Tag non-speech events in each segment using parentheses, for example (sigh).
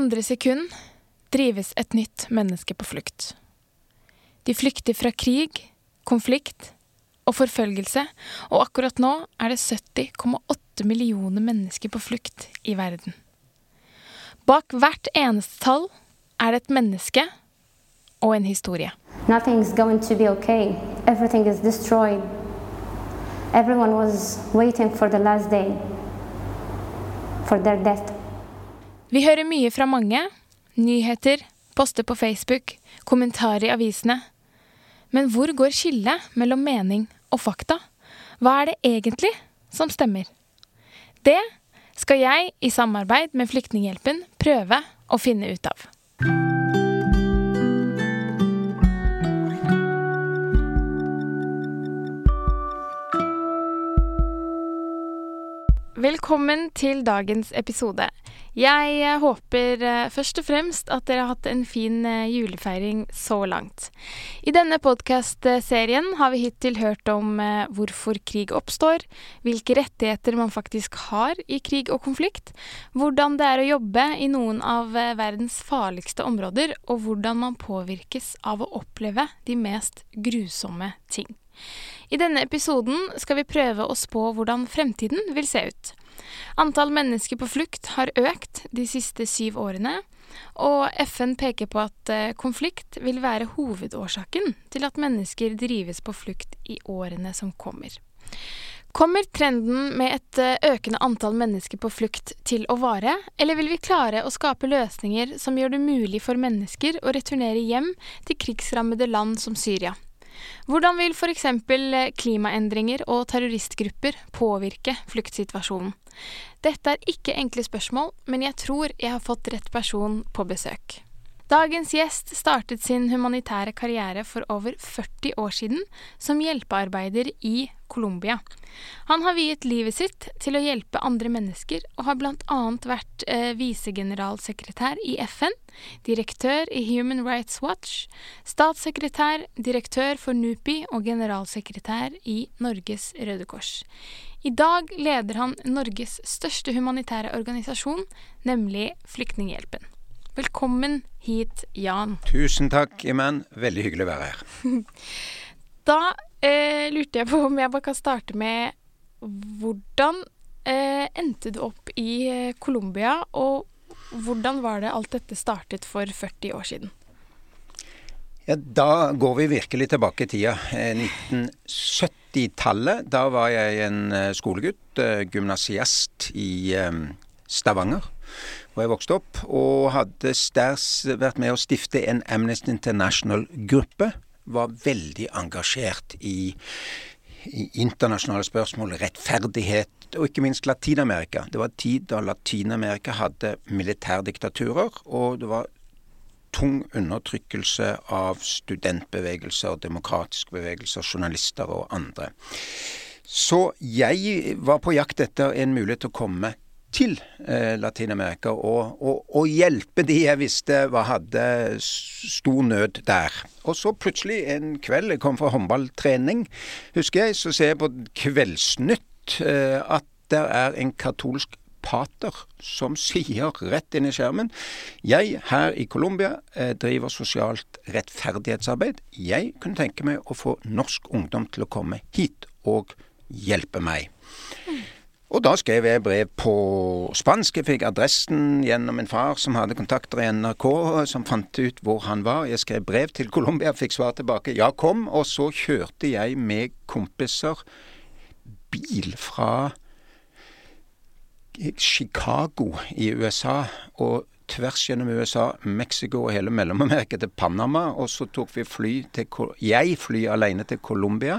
Andre sekund drives et nytt menneske på flukt. De flykter fra krig, konflikt og forfølgelse, og akkurat nå er det 70,8 millioner mennesker på flukt i verden. Bak hvert eneste tall er det et menneske og en historie. Nothing is going to be okay. Everything is destroyed. Everyone was waiting for the last day for their death. Vi hører mye fra mange. Nyheter, poster på Facebook, kommentarer i avisene. Men hvor går skillet mellom mening og fakta? Hva er det egentlig som stemmer? Det skal jeg, i samarbeid med Flyktninghjelpen, prøve å finne ut av. Velkommen til dagens episode. Jeg eh, håper eh, først og fremst at dere har hatt en fin eh, julefeiring så langt. I denne podkast-serien har vi hittil hørt om hvorfor krig oppstår, hvilke rettigheter man faktisk har i krig og konflikt, hvordan det er å jobbe i noen av verdens farligste områder, og hvordan man påvirkes av å oppleve de mest grusomme ting. I denne episoden skal vi prøve å spå hvordan fremtiden vil se ut. Antall mennesker på flukt har økt de siste syv årene, og FN peker på at eh, konflikt vil være hovedårsaken til at mennesker drives på flukt i årene som kommer. Kommer trenden med et eh, økende antall mennesker på flukt til å vare, eller vil vi klare å skape løsninger som gjør det mulig for mennesker å returnere hjem til krigsrammede land som Syria? Hvordan vil f.eks. Eh, klimaendringer og terroristgrupper påvirke fluktsituasjonen? Dette er ikke enkle spørsmål, men jeg tror jeg har fått rett person på besøk. Dagens gjest startet sin humanitære karriere for over 40 år siden som hjelpearbeider i Colombia. Han har viet livet sitt til å hjelpe andre mennesker, og har bl.a. vært eh, visegeneralsekretær i FN, direktør i Human Rights Watch, statssekretær, direktør for NUPI og generalsekretær i Norges Røde Kors. I dag leder han Norges største humanitære organisasjon, nemlig Flyktninghjelpen. Velkommen hit, Jan. Tusen takk, Iman. Veldig hyggelig å være her. (laughs) da eh, lurte jeg på om jeg bare kan starte med hvordan eh, endte du opp i eh, Colombia, og hvordan var det alt dette startet for 40 år siden? Ja, Da går vi virkelig tilbake i tida. 1970-tallet. Eh, da var jeg en eh, skolegutt, gymnasiast i Stavanger hvor jeg vokste opp, og hadde sters vært med å stifte en Amnesty International-gruppe. Var veldig engasjert i, i internasjonale spørsmål, rettferdighet og ikke minst Latin-Amerika. Det var tid da Latin-Amerika hadde militærdiktaturer, og det var tung undertrykkelse av studentbevegelser, demokratiske bevegelser, journalister og andre. Så jeg var på jakt etter en mulighet til å komme til eh, Latin-Amerika og, og, og, hjelpe de jeg visste var, hadde stor nød der. Og så plutselig en kveld, jeg kom fra håndballtrening, husker jeg, så ser jeg på Kveldsnytt eh, at det er en katolsk pater som sier rett inn i skjermen Jeg her i Colombia eh, driver sosialt rettferdighetsarbeid. Jeg kunne tenke meg å få norsk ungdom til å komme hit og hjelpe meg. Mm. Og da skrev jeg brev på spansk. Jeg fikk adressen gjennom en far som hadde kontakter i NRK, som fant ut hvor han var. Jeg skrev brev til Colombia, fikk svar tilbake. Ja, kom. Og så kjørte jeg med kompiser bil fra Chicago i USA og tvers gjennom USA, Mexico og hele Mellom-Amerika til Panama. Og så tok vi fly til Jeg fly alene til Colombia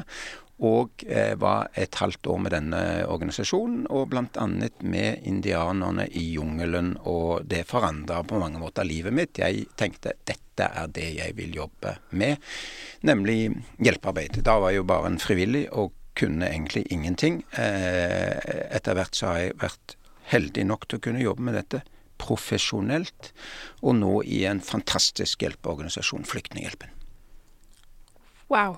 og eh, var et halvt år med denne organisasjonen, og bl.a. med indianerne i jungelen. Og det forandra på mange måter livet mitt. Jeg tenkte dette er det jeg vil jobbe med, nemlig hjelpearbeid. Da var jeg jo bare en frivillig og kunne egentlig ingenting. Eh, etter hvert så har jeg vært heldig nok til å kunne jobbe med dette profesjonelt, og nå i en fantastisk hjelpeorganisasjon, Flyktninghjelpen. Wow.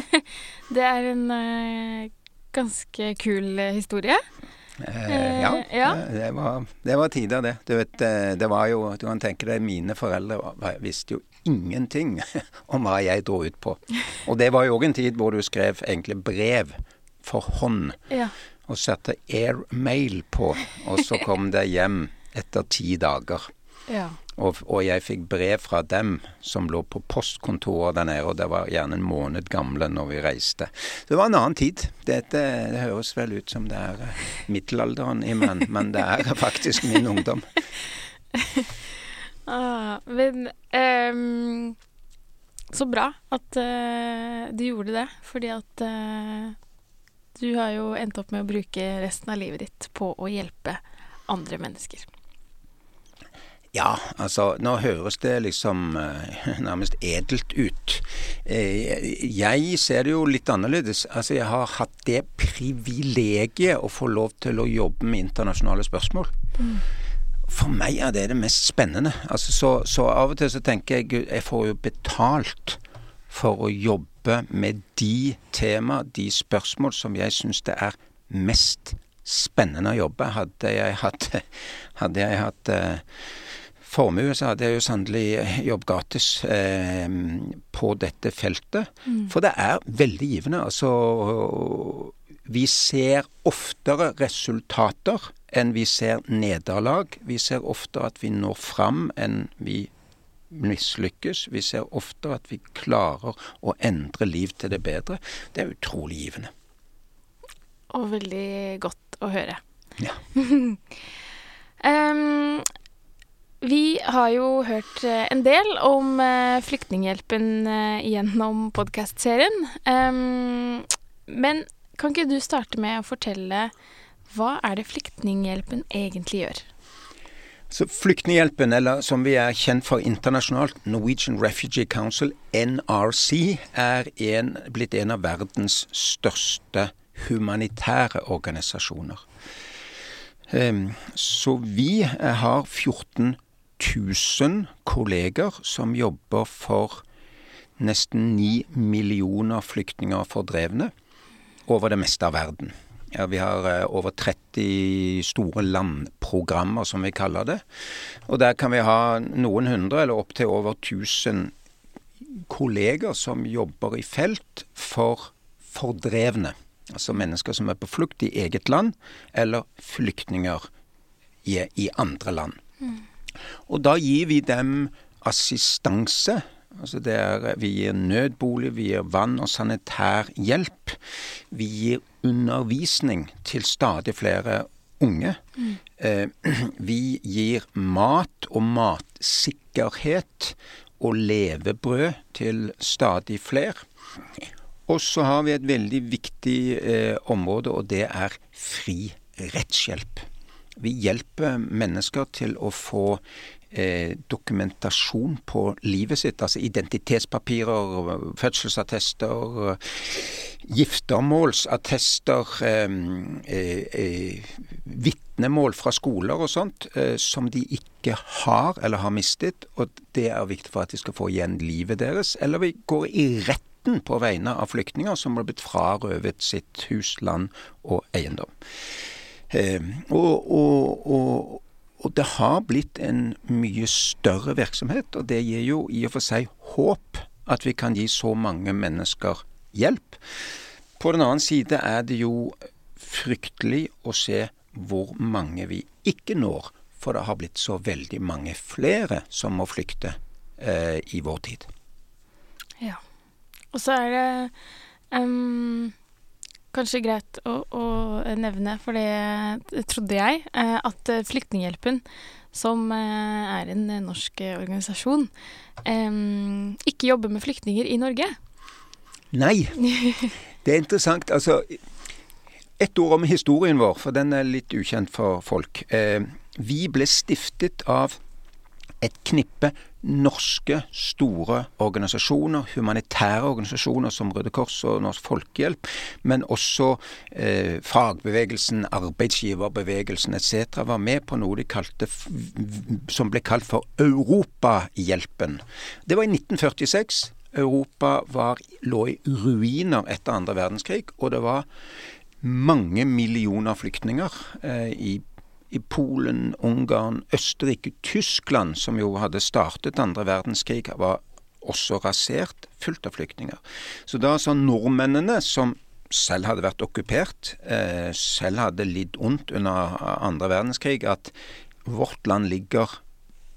(laughs) det er en uh, ganske kul uh, historie. Eh, ja, Eh, ja. Det, det, var, det var tida, det. Du vet, eh, det var jo Du kan tenke deg, mine foreldre visste jo ingenting (laughs) om hva jeg dro ut på. (laughs) Og det var jo òg en tid hvor du skrev egentlig brev for hånd. Ja. Og satte airmail på, og så kom det hjem etter ti dager. Ja. Og, og jeg fikk brev fra dem som lå på postkontoret der nede, og det var gjerne en måned gamle når vi reiste. Det var en annen tid. Dette det høres vel ut som det er eh, middelalderen i menn, men det er (laughs) faktisk min ungdom. (laughs) Ah, men um, så bra at uh, du gjorde det, fordi at uh, du har jo endt opp med å bruke resten av livet ditt på å hjelpe andre mennesker. Ja, altså nå høres det liksom eh, (laughs) nærmest edelt ut. Eh, jeg ser det jo litt annerledes. Altså jeg har hatt det privilegiet å få lov til å jobbe med internasjonale spørsmål. For meg er det det mest spennende. Altså, så, så av og til så tenker jeg jeg får jo betalt for å jobbe med de tema, de spørsmål som jeg syns det er mest spennende å jobbe. Hadde jeg hatt, (laughs) hadde jeg hatt eh, formue, så hadde jeg jo sannelig jobb gratis eh, på dette feltet. For det er veldig givende. Altså Vi ser oftere resultater enn vi ser nederlag. Vi ser oftere at vi når fram enn vi mislykkes. Vi ser oftere at vi klarer å endre liv til det bedre. Det er utrolig givende. Og veldig godt å høre. Ja. (laughs) Ehm, vi har jo hørt eh, en del om eh, Flyktninghjelpen eh, gjennom podkastserien. Men kan ikke du starte med å fortelle hva er det Flyktninghjelpen egentlig gjør? Så Flyktninghjelpen, eller som vi er kjent for internasjonalt, Norwegian Refugee Council, NRC, er en, blitt en av verdens største humanitære organisasjoner. Så vi har 14 000 kolleger som jobber for nesten 9 millioner flyktninger og fordrevne over det meste av verden. Ja, vi har eh, over 30 store landprogrammer, som vi kaller det. Og der kan vi ha noen hundre, eller opptil over 1000 kolleger som jobber i felt for fordrevne. Altså mennesker som er på flukt i eget land, eller flyktninger i, i andre land. Og da gir vi dem assistanse. Altså det er, vi gir nødbolig, vi gir vann og sanitær hjelp. Vi gir undervisning til stadig flere unge. Eh, (clears throat) vi gir mat og matsikkerhet og levebrød til stadig flere. Og så har vi et veldig viktig eh, område, og det er fri rettshjelp. Vi hjelper mennesker til å få eh, dokumentasjon på livet sitt, altså identitetspapirer, fødselsattester, giftermålsattester, eh, eh, vitnemål fra skoler og sånt, som de ikke har eller har mistet, og det er viktig for at de skal få igjen livet deres. Eller vi går i retten på vegne av flyktninger som har blitt frarøvet sitt hus, land og eiendom. Eh, og, og, og, og det har blitt en mye større virksomhet, og det gir jo i og for seg håp at vi kan gi så mange mennesker hjelp. På den annen side er det jo fryktelig å se hvor mange vi ikke når, for det har blitt så veldig mange flere som må flykte eh, i vår tid. Ja. Og så er det ehm, kanskje greit å, å nevne, for det trodde jeg, eh, at eh, Flyktninghjelpen, som eh, er en norsk organisasjon, ikke jobber med flyktninger i Norge. Nei, (laughs) det er interessant. Altså, ett ord om historien vår, for den er litt ukjent for folk. Vi ble stiftet av et knippe norske store organisasjoner, humanitære organisasjoner som Røde Kors og Norsk Folkehjelp, men også eh, fagbevegelsen, arbeidsgiverbevegelsen etc. var med på noe de kalte, som ble kalt for Europahjelpen. Det var i 1946. Europa var, lå i ruiner etter andre verdenskrig, og det var mange millioner flyktninger eh, i, i, Polen, Ungarn, Østerrike, Tyskland, som jo hadde startet andre verdenskrig, var også rasert, fullt av flyktninger. Så da sa nordmennene, som selv hadde vært okkupert, eh, selv hadde lidd ondt under andre verdenskrig, at vårt land ligger,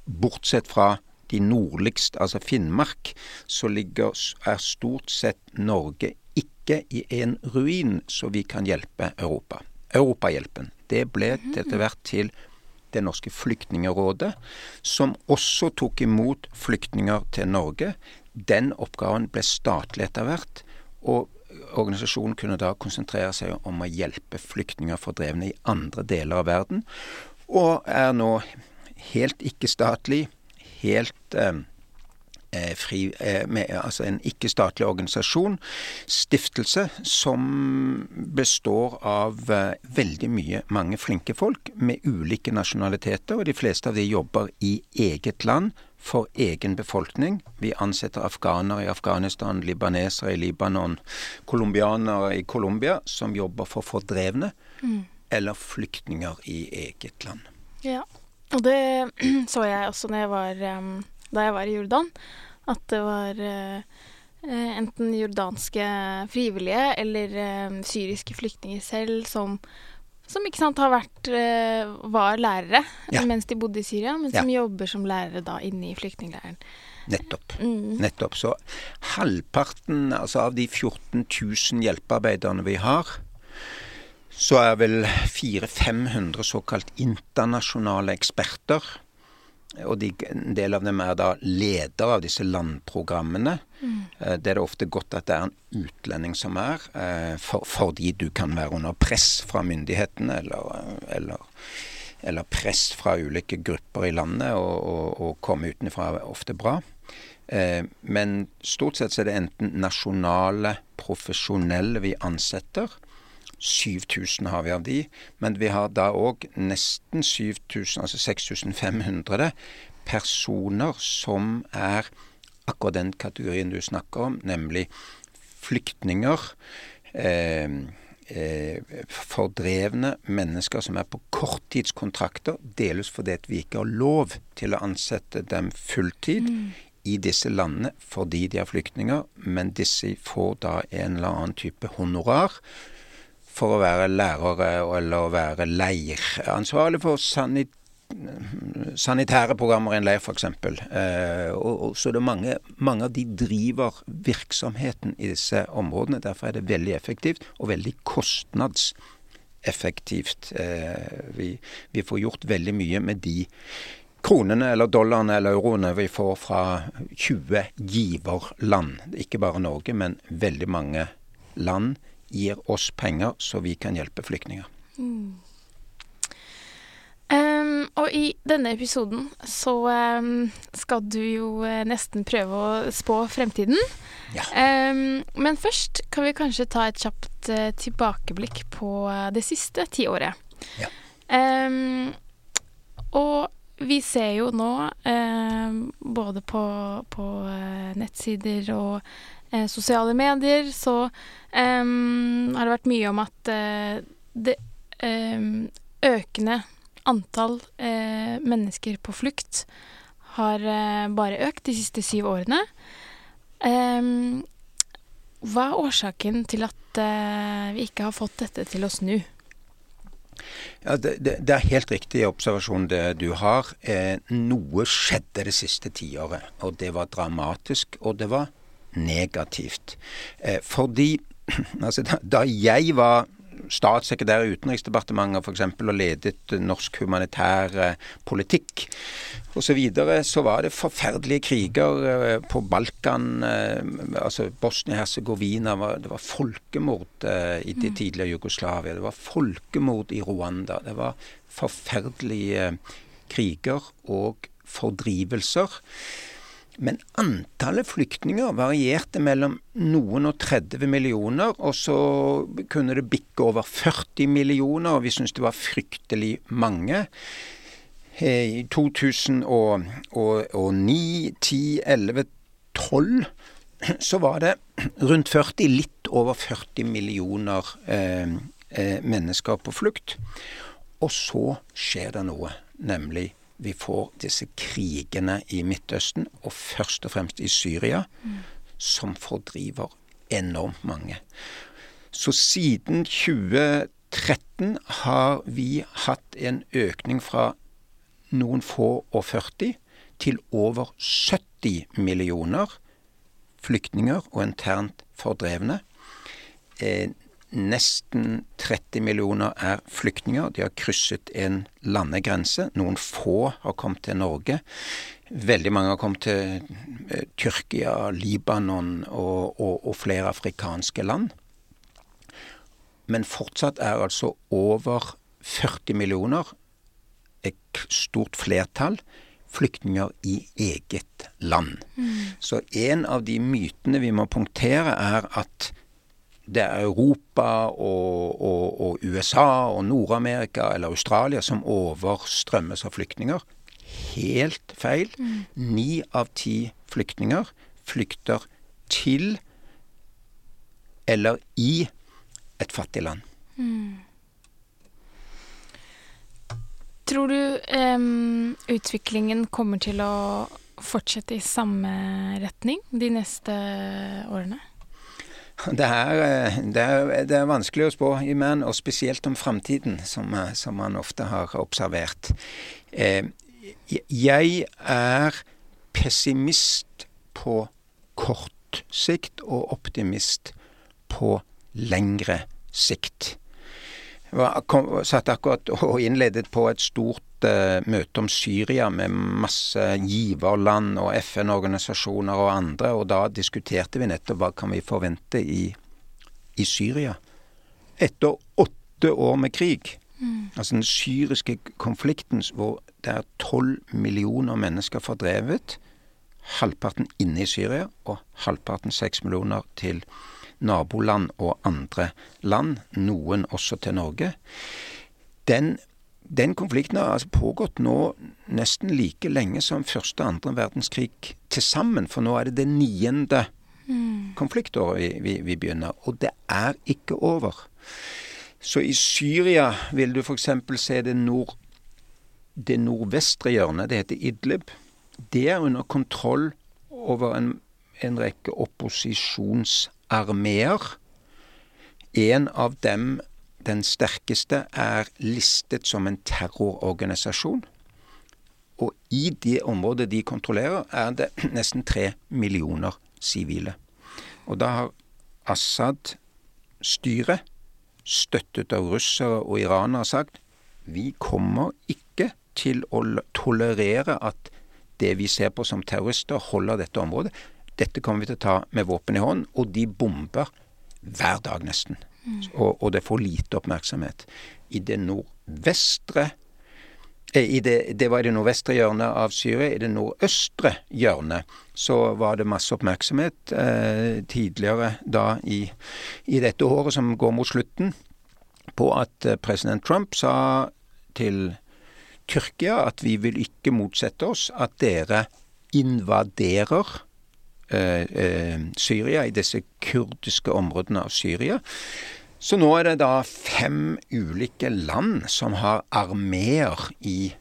bortsett fra de nordligste, altså Finnmark, så ligger, er stort sett Norge ikke i en ruin, så vi kan hjelpe Europa. Europahjelpen. Det ble etter hvert til det norske flyktningerådet, som også tok imot flyktninger til Norge. Den oppgaven ble statlig etter hvert, og organisasjonen kunne da konsentrere seg om å hjelpe flyktninger fordrevne i andre deler av verden, og er nå helt ikke-statlig, helt eh, Eh, fri, eh, med, altså en ikke-statlig organisasjon, stiftelse, som består av eh, veldig mye mange flinke folk med ulike nasjonaliteter, og de fleste av de jobber i eget land for egen befolkning. Vi ansetter afghanere i Afghanistan, libanesere i Libanon, colombianere i Colombia, som jobber for fordrevne mm. eller flyktninger i eget land. Ja, og det (clears throat) så jeg også når jeg var um da jeg var i Jordan, at det var eh, eh, enten jordanske frivillige eller eh, syriske flyktninger selv som som ikke sant har vært var lærere ja. mens de bodde i Syria, men som ja. jobber som lærere da inne i flyktningleiren. Nettopp. Mm. Nettopp. Så halvparten altså av de 14 000 hjelpearbeiderne vi har, så er vel 400-500 såkalt internasjonale eksperter og de, en del av dem er da ledere av disse landprogrammene. Mm. Eh, det er det ofte godt at det er en utlending som er, eh, for, fordi du kan være under press fra myndighetene eller, eller, eller press fra ulike grupper i landet, og, og, og komme utenfra er ofte bra. Eh, men stort sett så er det enten nasjonale, profesjonelle vi ansetter, 7000 har vi av de, men vi har da òg nesten 7000, altså 6500 personer som er akkurat den kategorien du snakker om, nemlig flyktninger. Eh, eh, fordrevne mennesker som er på korttidskontrakter, delvis fordi vi ikke har lov til å ansette dem fulltid mm. i disse landene fordi de er flyktninger, men disse får da en eller annen type honorar for å være lærere eller være leiransvarlig for sanit sanitære programmer i en leir, f.eks. Eh, og, så det er mange, mange av de driver virksomheten i disse områdene. Derfor er det veldig effektivt, og veldig kostnadseffektivt. Eh, vi, vi, får gjort veldig mye med de kronene eller dollarene eller euroene vi får fra 20 giverland. Ikke bare Norge, men veldig mange land gir oss penger så vi kan hjelpe flyktninger. Mm. Um, og i denne episoden så um, skal du jo uh, nesten prøve å spå fremtiden. Ja. Um, men først kan vi kanskje ta et kjapt uh, tilbakeblikk på uh, det siste tiåret. Ja. og vi ser jo nå, både på, på nettsider og eh, sosiale medier, så eh, har det vært mye om at eh, det økende antall eh, mennesker på flukt har eh, bare økt de siste syv årene. hva er årsaken til at vi ikke har fått dette til å snu? Ja, det, det, det, er helt riktig observasjon det du har. Eh, noe skjedde det siste tiåret, og det var dramatisk. Og det var negativt. Eh, fordi (clears throat) altså, da, jeg var statssekretær i Utenriksdepartementet f.eks. og ledet norsk humanitær eh, politikk osv., så, videre, så var det forferdelige kriger eh, på Balkan. altså Bosnia-Hercegovina. Det var folkemord i det mm. tidligere Jugoslavia. Det var folkemord i Rwanda. Det var forferdelige kriger og fordrivelser. Men antallet flyktninger varierte mellom noen og 30 millioner, og så kunne det bikke over 40 millioner, og vi syntes det var fryktelig mange. I 2009, 10, 11, 12 så var det rundt 40, litt over 40 millioner eh, eh, mennesker på flukt. Og så skjer det noe, nemlig vi får disse krigene i Midtøsten, og først og fremst i Syria, mm. som fordriver enormt mange. Så siden 2013 har vi hatt en økning fra noen få og 40 til over 70 millioner flyktninger og internt fordrevne. Eh, nesten 30 millioner er flyktninger. De har krysset en landegrense. Noen få har kommet til Norge. Veldig mange har kommet til eh, Tyrkia, Libanon og, og, og flere afrikanske land. Men fortsatt er altså over 40 millioner, et stort flertall, flyktninger i eget land. Mm. Så en av de mytene vi må punktere, er at det er Europa og, og, og USA og Nord-Amerika eller Australia som overstrømmes av flyktninger. Helt feil. Mm. Ni mm. av ti flyktninger flykter til eller i et fattig land. Mm. Tror du um, utviklingen kommer til å fortsette i samme retning de neste årene? Det er, eh, det, er, det er, vanskelig å spå i menn, og spesielt om framtiden, som, eh, som, man ofte har observert. Eh, jeg er pessimist på kort sikt og optimist på lengre sikt. Jeg satt akkurat og innledet på et stort uh, møte om Syria med masse giverland og FN-organisasjoner og andre, og da diskuterte vi nettopp hva kan vi forvente i, i Syria. Etter åtte år med krig, mm. altså den syriske konflikten hvor det er tolv millioner mennesker fordrevet, halvparten inne i Syria og halvparten seks millioner til Syria naboland og andre land, noen også til Norge. Den, den konflikten har altså pågått nå nesten like lenge som første og andre verdenskrig til sammen, for nå er det det niende mm. konfliktåret vi, vi, vi begynner. Og det er ikke over. Så i Syria vil du f.eks. se det, nord, det nordvestre hjørnet. Det heter Idlib. Det er under kontroll over en, en rekke opposisjons armeer. En av dem, den sterkeste, er listet som en terrororganisasjon. Og i det området de kontrollerer, er det (clears throat) nesten tre millioner sivile. Og da har Assad-styret, støttet av russere og iranere, sagt vi kommer ikke til å tolerere at det vi ser på som terrorister, holder dette området. Dette kommer vi til å ta med våpen i hånd, og de bomber hver dag nesten. Mm. Og, og, det får lite oppmerksomhet. I det nordvestre eh, i det, det, var i det nordvestre hjørnet av Syria. I det nordøstre hjørnet så var det masse oppmerksomhet eh, tidligere da i, i, dette året som går mot slutten, på at eh, president Trump sa til Tyrkia at vi vil ikke motsette oss at dere invaderer Syria, i disse kurdiske områdene av Syria. Så nå er det da fem ulike land som har armeer i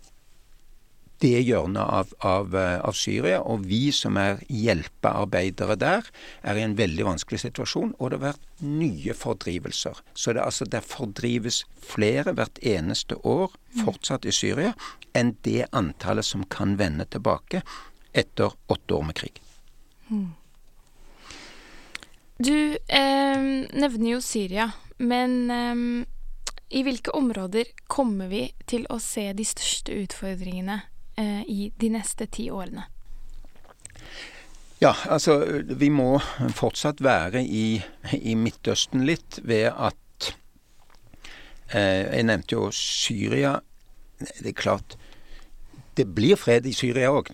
det hjørnet av, av, eh, av, Syria. Og vi som er hjelpearbeidere der, er i en veldig vanskelig situasjon. Og det har vært nye fordrivelser. Så det, altså, det fordrives flere hvert eneste år fortsatt i Syria enn det antallet som kan vende tilbake etter åtte år med krig. Du eh, nevner jo Syria, men eh, i hvilke områder kommer vi til å se de største utfordringene eh, i de neste ti årene? Ja, altså vi må fortsatt være i, i Midtøsten litt ved at eh, Jeg nevnte jo Syria. Det er klart det blir fred i Syria òg.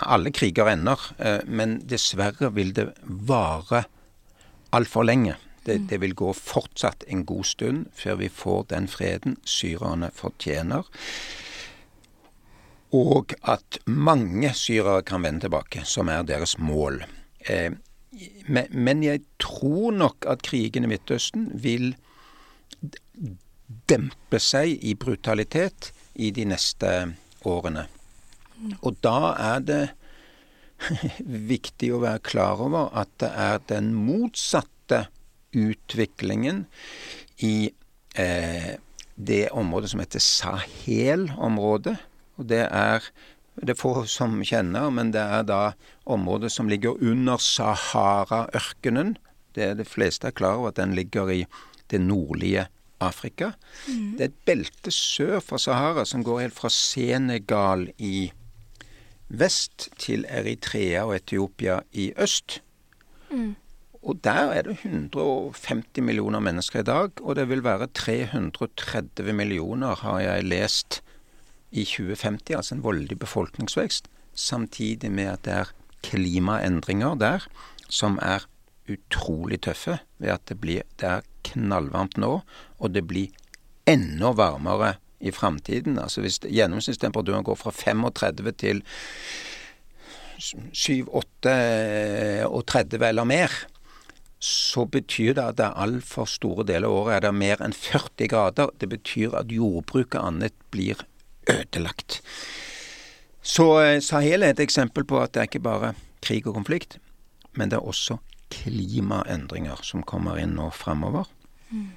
Alle kriger ender. Eh, men dessverre vil det vare altfor lenge. Det, det, vil gå fortsatt en god stund før vi får den freden syrerne fortjener. Og at mange syrere kan vende tilbake, som er deres mål. Eh, men jeg tror nok at krigen i Midtøsten vil dempe seg i brutalitet i de neste årene. Og da er det (laughs) viktig å være klar over at det er den motsatte utviklingen i eh, det området som heter Sahel-området. Og det er det er få som kjenner, men det er da området som ligger under Sahara-ørkenen. Det er de fleste er klar over at den ligger i det nordlige Afrika. Mm. Det er et belte sør for Sahara som går helt fra Senegal i vest til Eritrea og Etiopia i øst. Mm. Og der er det 150 millioner mennesker i dag, og det vil være 330 millioner, har jeg lest, i 2050. Altså en voldig befolkningsvekst. Samtidig med at det er klimaendringer der som er utrolig tøffe ved at det, blir, det er knallvarmt nå, og det blir enda varmere i framtiden. Altså hvis gjennomsnittstemperaturen går fra 35 til 7, 8 og 30 eller mer, så betyr det at det er altfor store deler av året er det mer enn 40 grader. Det betyr at jordbruket annet blir ødelagt. Så eh, Sahel er et eksempel på at det er ikke bare krig og konflikt, men det er også klimaendringer som kommer inn nå fremover. Mm.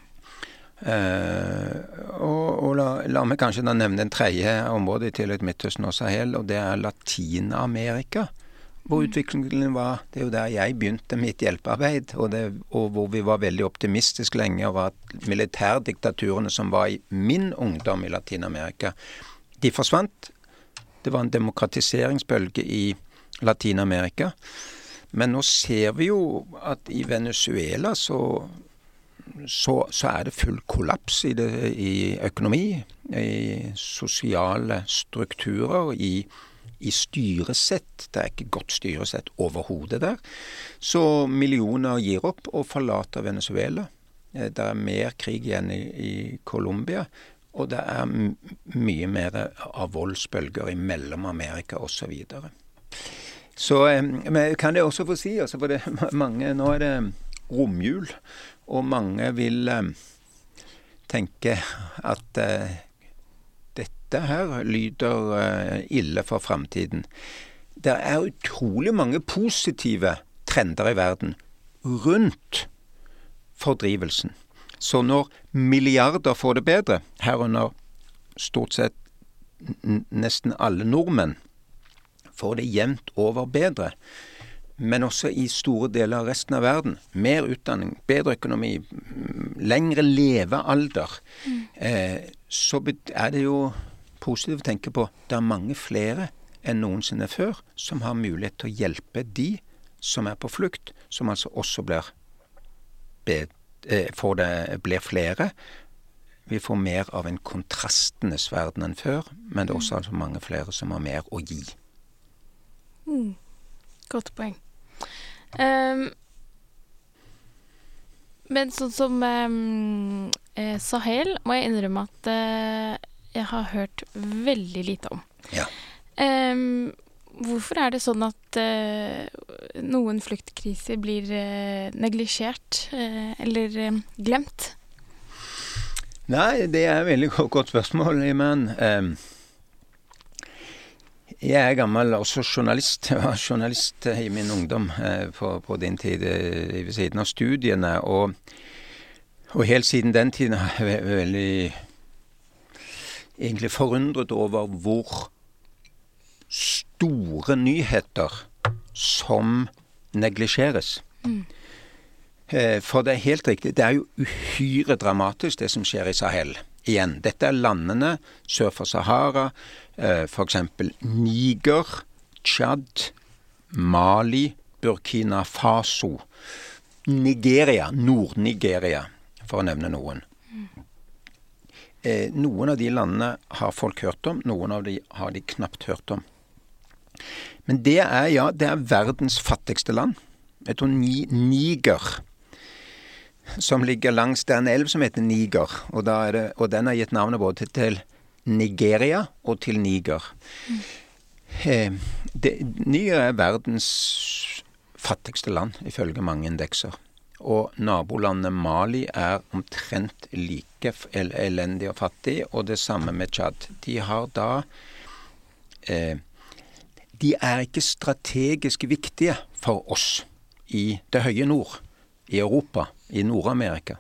Eh, og, og la, la, meg kanskje da nevne en tredje område i tillegg til Midtøsten og Sahel, og det er Latin-Amerika. Hvor mm. utviklingen var Det er jo der jeg begynte mitt hjelpearbeid, og, det, og hvor vi var veldig optimistiske lenge over at militærdiktaturene som var i min ungdom i Latin-Amerika, de forsvant. Det var en demokratiseringsbølge i Latin-Amerika. Men nå ser vi jo at i Venezuela så, så, så er det full kollaps i, det, i økonomi, i sosiale strukturer, i, i styresett. Det er ikke godt styresett overhodet der. Så millioner gir opp og forlater Venezuela. Eh, det er mer krig igjen i, i Colombia. Og det er mye mer av voldsbølger i Mellom-Amerika osv. Så, eh, men kan jeg også få si altså for det, (laughs) mange, Nå er det romjul, og mange vil eh, tenke at eh, dette her lyder ille for framtiden. Det er utrolig mange positive trender i verden rundt fordrivelsen. Så når milliarder får det bedre, herunder stort sett nesten alle nordmenn, får det jevnt over bedre, men også i store deler av resten av verden. Mer utdanning, bedre økonomi, lengre levealder. Mm. Eh, så er det jo positivt å tenke på det er mange flere enn noensinne før som har mulighet til å hjelpe de som er på flukt, som altså også blir bedre Eh, får det, blir flere. Vi får mer av en kontrastenes verden enn før, men det er også mm. altså mange flere som har mer å gi. Mm. Godt poeng. Um, men sånn som um, Sahel må jeg innrømme at uh, jeg har hørt veldig lite om. Ja. Um, Hvorfor er det sånn at uh, noen fluktkriser blir uh, neglisjert uh, eller uh, glemt? Nei, det er et veldig godt spørsmål, Iman. Jeg er gammel også journalist. Jeg var journalist i min ungdom på, på, din tid ved siden av studiene. Og, og, helt siden den tiden har jeg vært veldig egentlig forundret over hvor store nyheter som neglisjeres. Mm. Eh, for det er helt riktig, det er jo uhyre dramatisk det som skjer i Sahel. Igjen, dette er landene sør for Sahara, eh, f.eks. Niger, Tsjad, Mali, Burkina Faso, Nigeria, Nord-Nigeria, for å nevne noen. Eh, noen av de landene har folk hørt om, noen av de har de knapt hørt om. Men det er, ja, det er verdens fattigste land. Jeg tror Niger, som ligger langs Det er en elv som heter Niger, og, det, og den har gitt navnet både til Nigeria og til Niger. Mm. Eh, det, Niger er verdens fattigste land, ifølge mange indekser. Og nabolandet Mali er omtrent like elendig og fattig, og det samme med Tsjad. De har da eh, De er ikke strategisk viktige for oss i det høye nord, i Europa, i Nord-Amerika.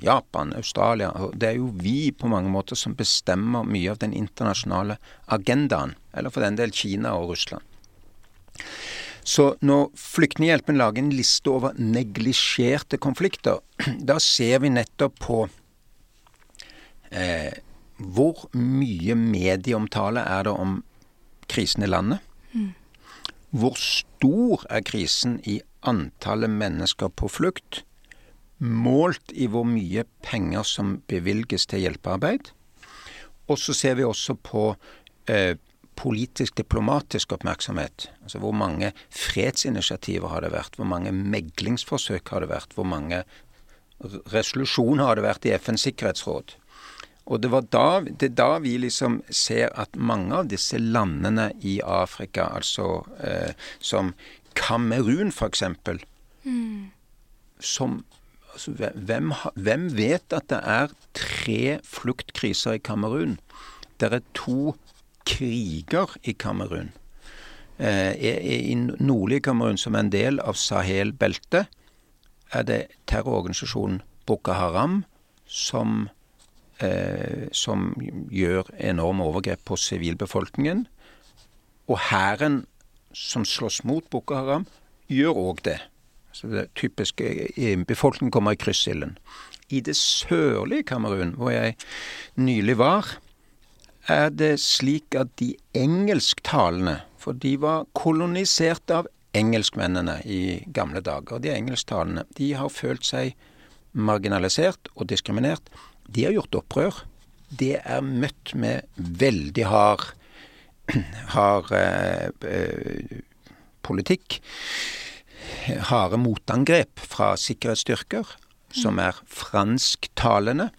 Japan, Australia. Det er jo vi på mange måter som bestemmer mye av den internasjonale agendaen. Eller for den del Kina og Russland. Så når Flyktninghjelpen lager en liste over neglisjerte konflikter, (clears throat) da ser vi nettopp på eh, hvor mye medieomtale er det om krisen i landet. Mm. Hvor stor er krisen i antallet mennesker på flukt, målt i hvor mye penger som bevilges til hjelpearbeid. Og så ser vi også på eh, politisk-diplomatisk oppmerksomhet. Altså hvor mange fredsinitiativer har det vært? Hvor mange meglingsforsøk har det vært? Hvor mange resolusjoner har det vært i FNs sikkerhetsråd? Og det, da, det er da vi liksom ser at mange av disse landene i Afrika, altså eh, som Kamerun f.eks., mm. som altså, hvem, hvem vet at det er tre fluktkriser i Kamerun? Det er to kriger i Kamerun. Eh, I nordlige Kamerun, som er en del av Sahel-beltet, er det terrororganisasjonen Boko Haram som, eh, som gjør enorme overgrep på sivilbefolkningen. Og hæren som slåss mot Boko Haram, gjør òg det. Så det typiske Befolkningen kommer i kryssilden. I det sørlige Kamerun, hvor jeg nylig var, er det slik at de engelsktalende For de var kolonisert av engelskmennene i gamle dager. De engelsktalende de har følt seg marginalisert og diskriminert. De har gjort opprør. Det er møtt med veldig hard, (clears throat) hard eh, eh, politikk. Harde motangrep fra sikkerhetsstyrker, som er fransktalende.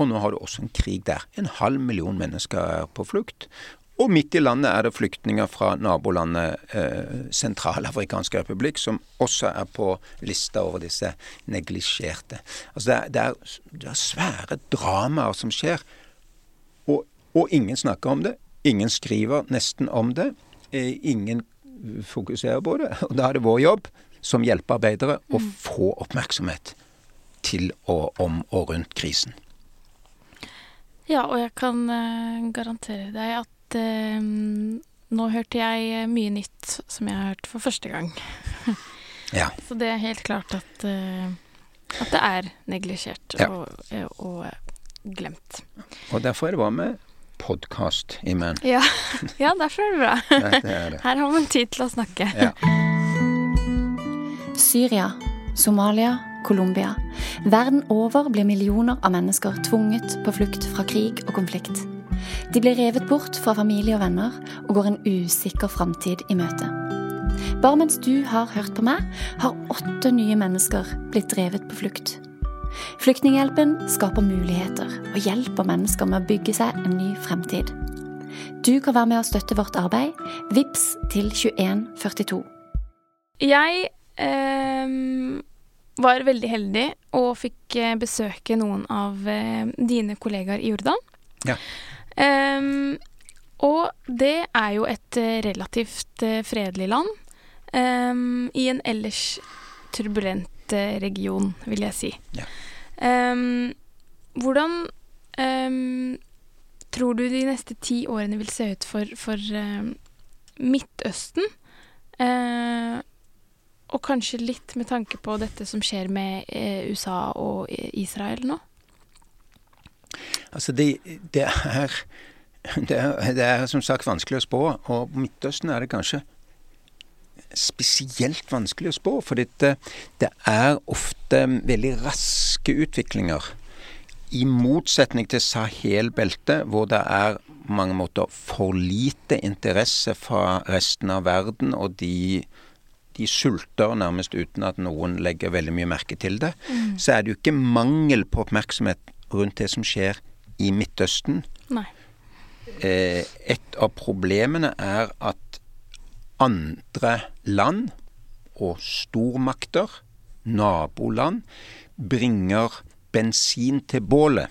Og nå har du også en krig der. En halv million mennesker er på flukt. Og midt i landet er det flyktninger fra nabolandet eh, Sentralafrikansk republikk, som også er på lista over disse neglisjerte. Altså det er, det, er, det er, svære dramaer som skjer, og, og, ingen snakker om det. Ingen skriver nesten om det. Eh, ingen fokuserer på det. Og da er det vår jobb som hjelpearbeidere å mm. få oppmerksomhet til og om og rundt krisen. Ja, og jeg kan uh, garantere deg at eh, nå hørte jeg mye nytt som jeg har hørt for første gang. (laughs) ja. Så det er helt klart at, at det er neglisjert ja. og, og, glemt. Og derfor er det bra med podkast, Imen. Ja. ja, derfor er det bra. det, det er det. Her har man tid til å snakke. Ja. Syria, Somalia Colombia. Verden over blir millioner av mennesker tvunget på flukt fra krig og konflikt. De blir revet bort fra familie og venner og går en usikker framtid i møte. Bare mens du har hørt på meg, har åtte nye mennesker blitt drevet på flukt. Flyktninghjelpen skaper muligheter og hjelper mennesker med å bygge seg en ny fremtid. Du kan være med å støtte vårt arbeid. VIPS til 2142. Jeg eh, var veldig heldig og fikk eh, besøke noen av eh, dine kollegaer i Jordan. Ja. Eh, og det er jo et eh, relativt fredelig land um, i en ellers turbulent region, vil jeg si. Ja. Um, hvordan tror du de neste ti årene vil se ut for, for Midtøsten? Uh, og kanskje litt med tanke på dette som skjer med uh, USA og Israel nå? Altså, det, det, er, det, er, det er som sagt vanskelig å spå. Og Midtøsten er det kanskje spesielt vanskelig å spå. For det, det er ofte veldig raske utviklinger. I motsetning til Sahel-beltet, hvor det er på mange måter for lite interesse fra resten av verden, og de de sulter nærmest uten at noen legger veldig mye merke til det, mm. så er det jo ikke mangel på oppmerksomhet rundt det som skjer i Midtøsten. Nei. Eh, et av problemene er at andre land og stormakter naboland bringer bensin til bålet,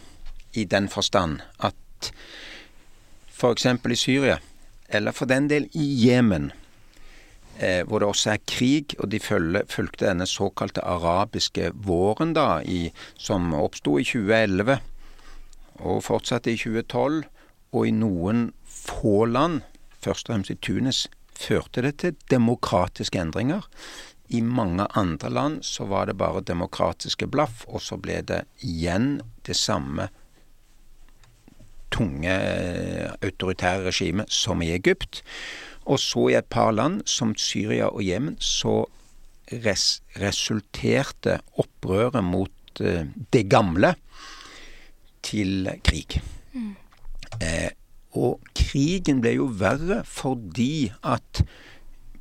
i den forstand at f.eks. i Syria, eller for den del i Jemen, eh, hvor det også er krig, og de følge, fulgte denne såkalte arabiske våren, da, i, som oppsto i 2011 og fortsatte i 2012, og i noen få land, først og fremst i Tunis, førte det til demokratiske endringer. I mange andre land så var det bare demokratiske blaff, og så ble det igjen det samme tunge autoritære regimet som i Egypt. Og så i et par land, som Syria og Jemen, så res resulterte opprøret mot uh, det gamle til krig. Mm. Eh, og krigen ble jo verre fordi at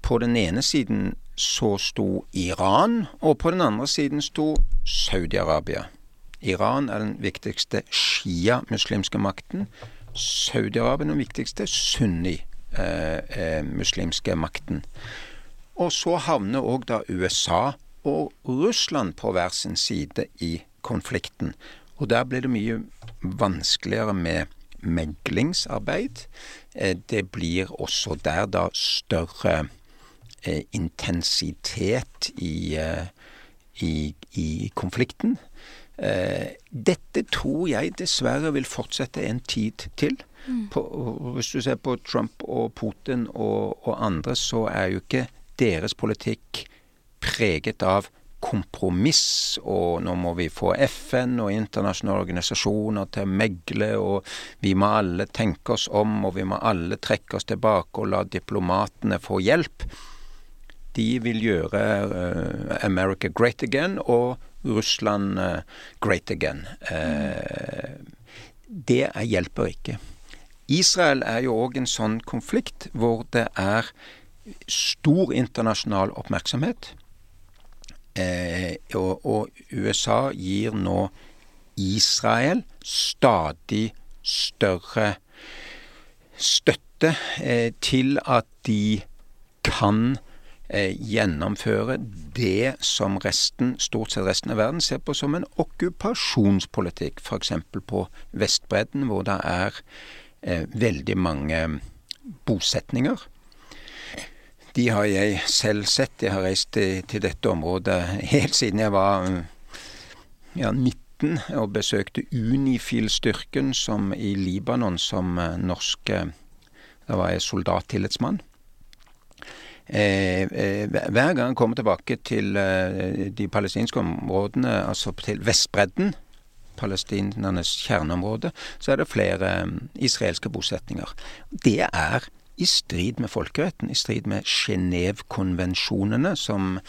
på den ene siden så sto Iran, og på den andre siden sto Saudi-Arabia. Iran er den viktigste shia-muslimske makten. Saudi-Arabia er den viktigste sunni-muslimske eh, makten. Og så havner òg da USA og Russland på hver sin side i konflikten. Og der blir det mye vanskeligere med meglingsarbeid. Eh, det blir også der da større eh, intensitet i, eh, i, i konflikten. Dette tror jeg dessverre vil fortsette en tid til. Mm. På, hvis du ser på Trump og Putin og, og andre, så er jo ikke deres politikk preget av kompromiss, og nå må vi få FN og internasjonale organisasjoner til å megle, og vi må alle tenke oss om, og vi må alle trekke oss tilbake og la diplomatene få hjelp. De vil gjøre uh, America great again og Russland uh, great again. Uh, det hjelper ikke. Israel er jo òg en sånn konflikt hvor det er stor internasjonal oppmerksomhet. Eh, og, og, USA gir nå Israel stadig større støtte eh, til at de kan eh, gjennomføre det som resten, stort sett resten av verden ser på som en okkupasjonspolitikk. F.eks. på Vestbredden, hvor det er eh, veldig mange bosetninger de har jeg selv sett. Jeg har reist til, til dette området helt siden jeg var ja, 19 og besøkte Unifil-styrken som i Libanon som eh, norsk Da var jeg soldattillitsmann. Eh, eh, hver gang jeg kommer tilbake til eh, de palestinske områdene, altså til Vestbredden, palestinernes kjerneområde, så er det flere eh, israelske bosetninger. Det er i strid med folkeretten, i strid med Genévekonvensjonene, som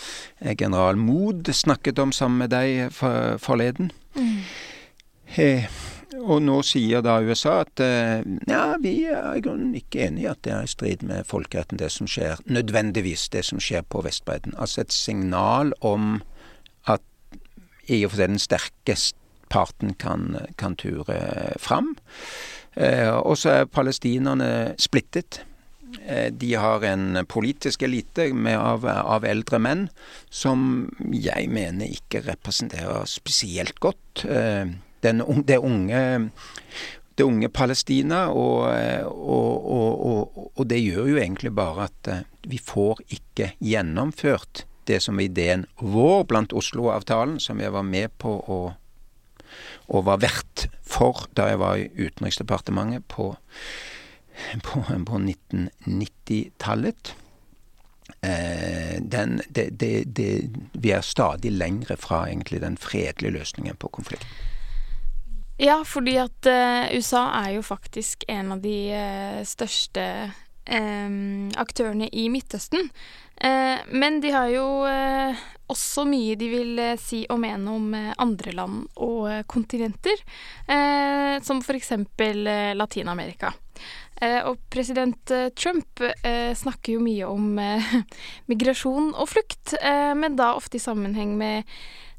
general Mood snakket om sammen med deg for, forleden. Mm. Eh, og nå sier da USA at eh, ja, vi er i grunnen ikke enig i at det er i strid med folkeretten, det som skjer, nødvendigvis det som skjer på Vestbredden. Altså et signal om at i og for seg den sterkeste parten kan, kan ture fram. Eh, og så er palestinerne splittet. Eh, de har en politisk elite av, av, eldre menn som jeg mener ikke representerer spesielt godt eh, den, det, unge, det unge Palestina. Og, og, og, og, det gjør jo egentlig bare at eh, vi får ikke gjennomført det som er ideen vår blant Oslo-avtalen, som jeg var med på å og var vert for da jeg var i Utenriksdepartementet på på, på 1990-tallet. Eh, den, det, det, det, vi er stadig lengre fra egentlig den fredelige løsningen på konflikten. Ja, fordi at uh, USA er jo faktisk en av de uh, største um, aktørene i Midtøsten. Uh, men de har jo også mye de vil si og mene om andre land og kontinenter, som f.eks. Latin-Amerika. Eh, og president eh, Trump eh, snakker jo mye om (laughs) migrasjon og flukt, men da ofte i sammenheng med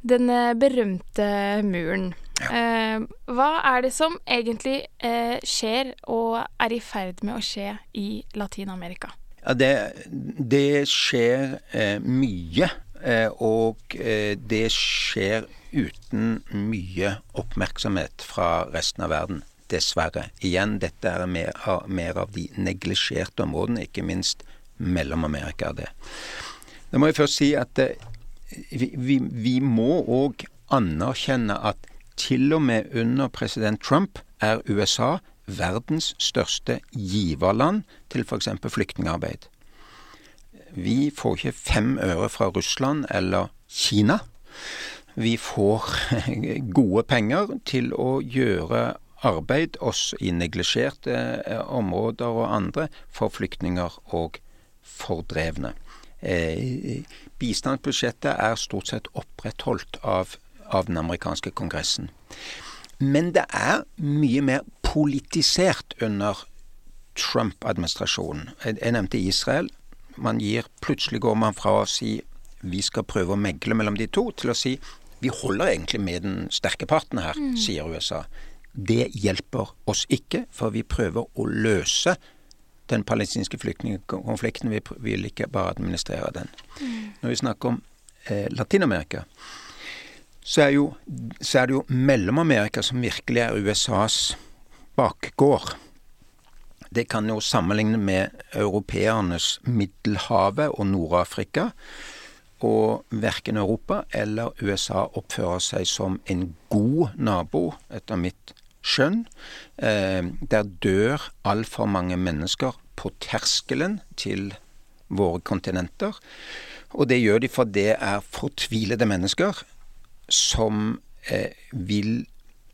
den berømte muren. Ja. hva er det som egentlig skjer og er i ferd med å skje i Latin-Amerika? Ja, det, det skjer mye og det skjer uten mye oppmerksomhet fra resten av verden. Dessverre. Igjen, dette er mer av, mer av de neglisjerte områdene, ikke minst Mellom-Amerika. er det. Da må jeg først si at vi, vi, vi må òg anerkjenne at til og med under president Trump er USA verdens største giverland til f.eks. flyktningarbeid. Vi får ikke fem øre fra Russland eller Kina. Vi får (laughs) gode penger til å gjøre arbeid også i neglisjerte eh, områder og andre for flyktninger og fordrevne. Eh, bistandsbudsjettet er stort sett opprettholdt av, av den amerikanske kongressen. Men det er mye mer politisert under Trump-administrasjonen. Jeg, nevnte Israel. Man gir, Plutselig går man fra å si vi skal prøve å megle mellom de to, til å si vi holder egentlig med den sterke parten her, mm. sier USA. Det hjelper oss ikke, for vi prøver å løse den palestinske flyktningkonflikten. Vi vil ikke bare administrere den. Mm. Når vi snakker om eh, Latin-Amerika, så, så, er det jo Mellom-Amerika som virkelig er USAs bakgård. Det kan jo sammenligne med europeernes Middelhavet og Nord-Afrika. Og verken Europa eller USA oppfører seg som en god nabo, etter mitt skjønn. Eh, der dør altfor mange mennesker på terskelen til våre kontinenter. Og det gjør de for det er fortvilede mennesker som eh, vil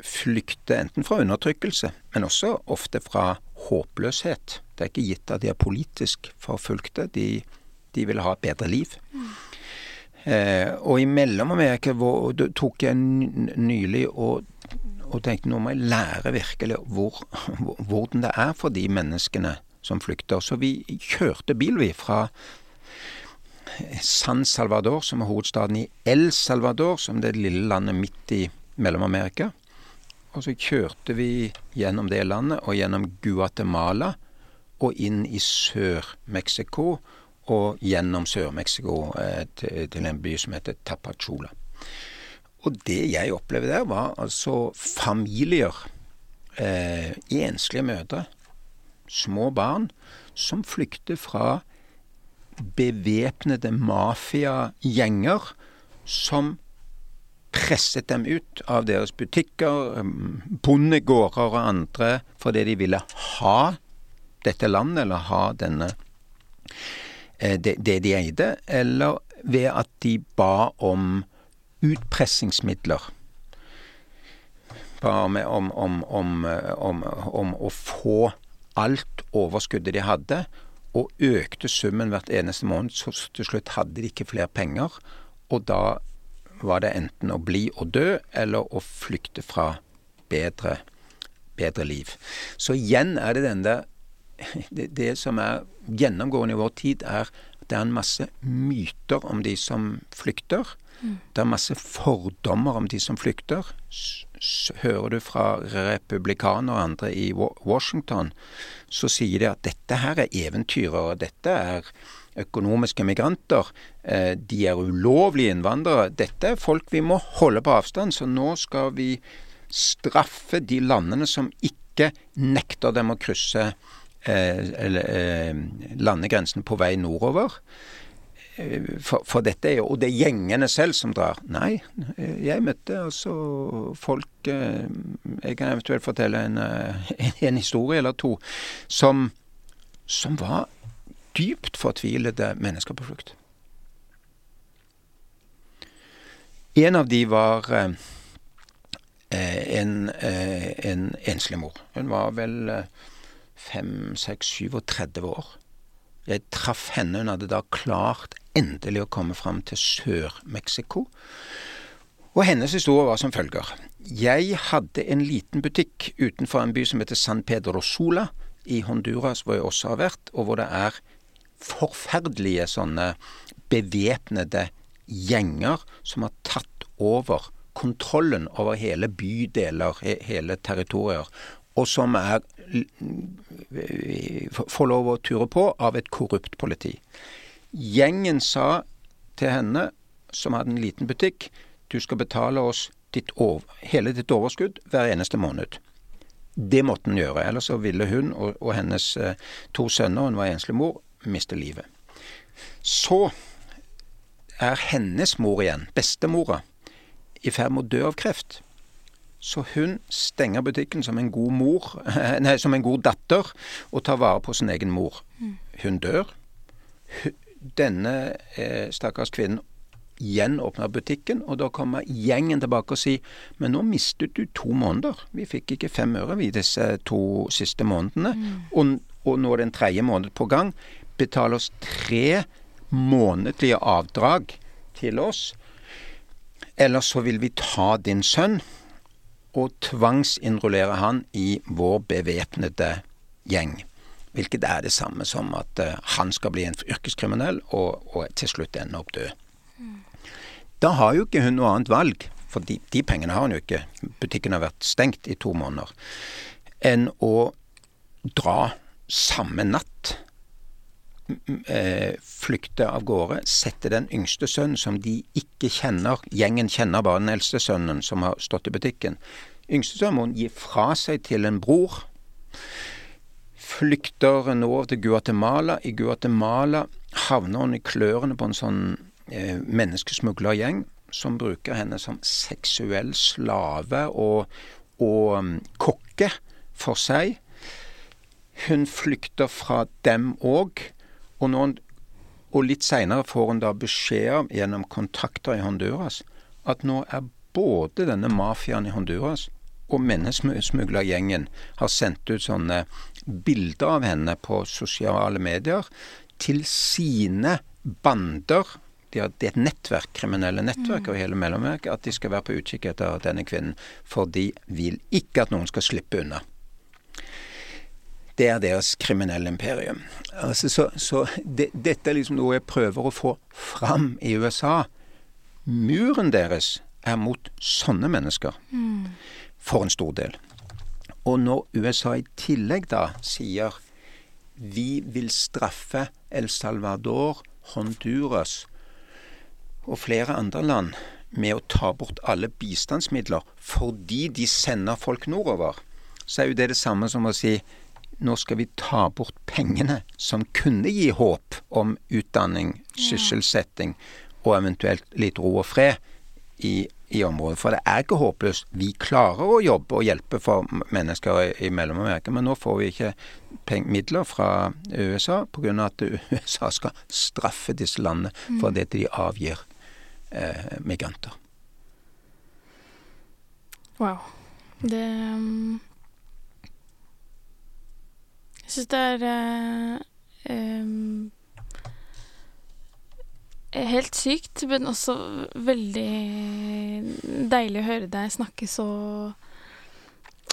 flykte enten fra undertrykkelse, men også ofte fra håpløshet. Det er ikke gitt at de er politisk forfulgte. De, de vil ha et bedre liv. Mm. Eh, og i Mellom-Amerika tok jeg nylig og og tenkte nå må jeg lære virkelig hvor, hvordan det er for de menneskene som flykter. Så vi kjørte bil, vi, fra San Salvador, som er hovedstaden i El Salvador, som er det lille landet midt i Mellom-Amerika. Og så kjørte vi gjennom det landet og gjennom Guatemala og inn i Sør-Mexico og gjennom Sør-Mexico eh, til, en by som heter Tapachula. Og det jeg opplevde der, var altså familier, eh, enslige mødre, små barn, som flykter fra bevæpnede mafiagjenger som presset dem ut av deres butikker, bondegårder og andre fordi de ville ha dette landet, eller ha denne eh, det, det de eide, eller ved at de ba om utpressingsmidler. Bare med om, om, om, om, å få alt overskuddet de hadde, og økte summen hvert eneste måned. Så til slutt hadde de ikke flere penger, og da var det enten å bli og dø, eller å flykte fra bedre, bedre liv. Så igjen er det den der det, det, som er gjennomgående i vår tid, er at det er en masse myter om de som flykter. Det er masse fordommer om de som flykter. Hører du fra republikanere og andre i Washington, så sier de at dette her er eventyrere, dette er økonomiske migranter, eh, de er ulovlige innvandrere. Dette er folk vi må holde på avstand, så nå skal vi straffe de landene som ikke nekter dem å krysse eh, eh, landegrensen på vei nordover. For, for, dette er jo Og det er gjengene selv som drar. Nei, jeg møtte altså folk eh, Jeg kan eventuelt fortelle en, eh, (laughs) en historie eller to som, som var dypt fortvilede mennesker på flukt. En av de var eh, en, en enslig mor. Hun var vel fem, seks, 37 år. Jeg traff henne. Hun hadde da klart endelig å komme fram til Sør-Mexico. Og hennes historie var som følger. Jeg hadde en liten butikk utenfor en by som heter San Pedro Sola i Honduras, hvor jeg også har vært, og hvor det er forferdelige sånne bevæpnede gjenger som har tatt over kontrollen over hele bydeler, hele territorier, og som er får lov å ture på av et korrupt politi. Gjengen sa til henne som hadde en liten butikk, du skal betale oss ditt over, hele ditt overskudd hver eneste måned. Det måtte hun gjøre, ellers så ville hun og, og hennes eh, to sønner, hun var enslig mor, miste livet. Så er hennes mor igjen, bestemora, i ferd med å dø av kreft. Så hun stenger butikken som en god mor, (laughs) nei, som en god datter, og tar vare på sin egen mor. Hun dør. Denne eh, stakkars kvinnen gjenåpner butikken, og da kommer gjengen tilbake og sier men nå mistet du to måneder. Vi fikk ikke fem øre vi disse to siste månedene. Mm. Og, og, nå er det en tredje måned på gang. Betal oss tre månedlige avdrag til oss. Eller så vil vi ta din sønn og tvangsinnrullere han i vår bevæpnede gjeng. Hvilket er det samme som at uh, han skal bli en yrkeskriminell og, og til slutt ende opp død. Mm. Da har jo ikke hun noe annet valg, for de, de, pengene har hun jo ikke, butikken har vært stengt i to måneder, enn å dra samme natt Eh, flykte av gårde, sette den yngste sønnen, som de ikke kjenner Gjengen kjenner bare den eldste sønnen som har stått i butikken. Yngste sønnen må hun gi fra seg til en bror. Flykter nå til Guatemala. I Guatemala havner hun i klørne på en sånn eh, menneskesmuglergjeng som bruker henne som seksuell slave og, og um, kokke for seg. Hun flykter fra dem òg og, og litt seinere får hun da beskjed gjennom kontakter i Honduras at nå er både denne mafiaen i Honduras og menneskesmuglergjengen har sendt ut sånne bilder av henne på sosiale medier til sine bander. De har, det er et nettverk, kriminelle nettverk over hele Mellom-Amerika, at de skal være på utkikk etter denne kvinnen. For de vil ikke at noen skal slippe unna. Det er deres kriminelle imperium. Altså, så, så det, dette er liksom noe jeg prøver å få fram i USA. Muren deres er mot sånne mennesker. Mm. For en stor del. Og når USA i tillegg da sier vi vil straffe El Salvador, Honduras og flere andre land med å ta bort alle bistandsmidler fordi de sender folk nordover, så er jo det det samme som å si nå skal vi ta bort pengene som kunne gi håp om utdanning, sysselsetting og eventuelt litt ro og fred i, i området. For det er ikke håpløst. Vi klarer å jobbe og hjelpe for mennesker i, i Mellom-Amerika, men nå får vi ikke midler fra USA pga. at (laughs) USA skal straffe disse landene for mm. det de avgir eh, migranter. Wow. Det um jeg syns det er uh, um, helt sykt, men også veldig deilig å høre deg snakke så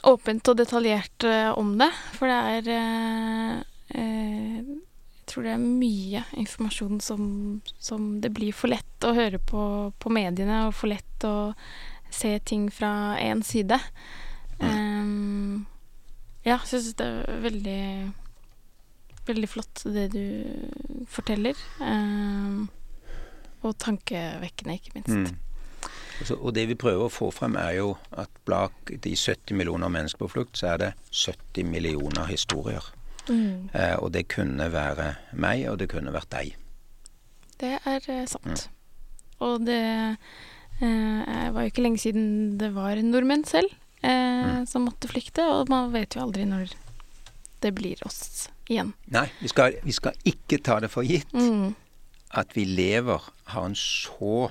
åpent og detaljert uh, om det. For det er uh, Jeg tror det er mye informasjon som, som, det blir for lett å høre på på mediene, og for lett å se ting fra én side. Um, ja, jeg syns det er veldig Veldig flott det du forteller. Um, og tankevekkende, ikke minst. Mm. Altså, og det vi prøver å få frem, er jo at bak de 70 millioner mennesker på flukt, så er det 70 millioner historier. Mm. Eh, og det kunne være meg, og det kunne vært deg. Det er eh, sant. Mm. Og det eh, var jo ikke lenge siden det var nordmenn selv eh, mm. som måtte flykte, og man vet jo aldri når det blir oss igjen. Nei, vi skal, vi skal ikke ta det for gitt mm. At vi lever, har en så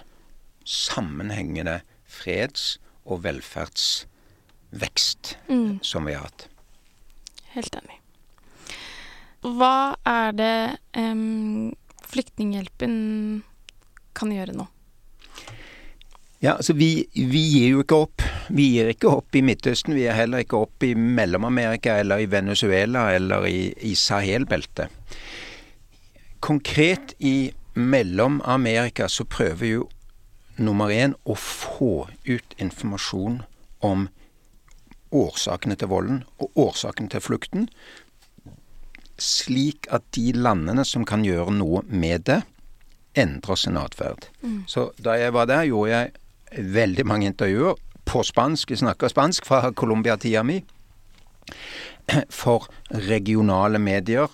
sammenhengende freds- og velferdsvekst mm. som vi har hatt. Helt enig. Hva er det um, Flyktninghjelpen kan gjøre nå? Ja, altså vi, vi, gir jo ikke opp. Vi gir ikke opp i Midtøsten. Vi gir heller ikke opp i Mellom-Amerika eller i Venezuela eller i, i Sahel-beltet. Konkret i Mellom-Amerika så prøver jo nummer én å få ut informasjon om årsakene til volden og årsakene til flukten, slik at de landene som kan gjøre noe med det, endrer sin atferd. Så da jeg var der, gjorde jeg veldig mange intervjuer på spansk. Vi snakker spansk fra Colombia-tida mi. For regionale medier.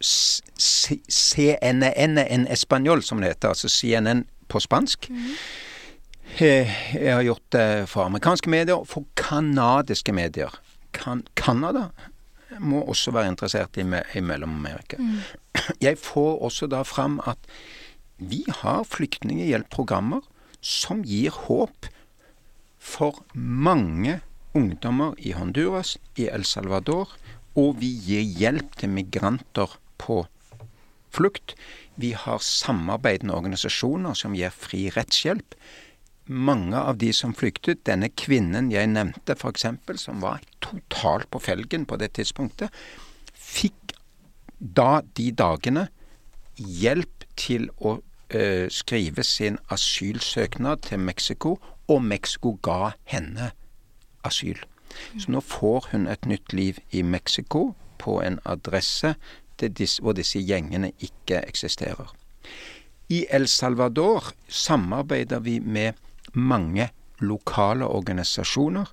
CNN en español, som det heter. Altså CNN på spansk. Mm. Jeg har gjort det for amerikanske medier for kanadiske medier. Kan må også være interessert i, me i Mellom-Amerika. (clears throat) Jeg får også da fram at vi har flyktninghjelpprogrammer som gir håp for mange ungdommer i Honduras, i El Salvador, og vi gir hjelp til migranter på flukt. Vi har samarbeidende organisasjoner som gir fri rettshjelp. Mange av de som flyktet, denne kvinnen jeg nevnte f.eks., som var totalt på felgen på det tidspunktet, fikk da de dagene hjelp til å ø, skrive sin asylsøknad til Mexico, og Mexico ga henne asyl. Så nå får hun et nytt liv i Mexico, på en adresse disse, hvor disse gjengene ikke eksisterer. I El Salvador samarbeider vi med mange lokale organisasjoner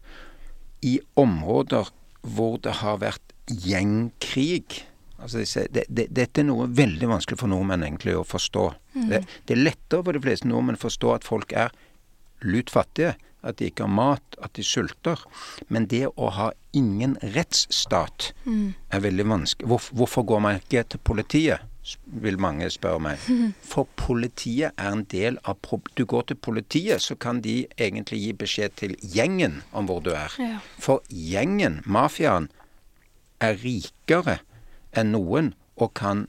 i områder hvor det har vært gjengkrig. Altså disse, det, det, dette er noe veldig vanskelig for nordmenn egentlig å forstå. Det, det er lettere for de fleste nordmenn å forstå at folk er lut fattige, at de ikke har mat, at de sulter. Men det å ha ingen rettsstat er veldig vanskelig. Hvor, hvorfor går man ikke til politiet? vil mange spørre meg. (laughs) For politiet er en del av Du går til politiet, så kan de egentlig gi beskjed til gjengen om hvor du er. Ja. For gjengen, mafiaen, er rikere enn noen og kan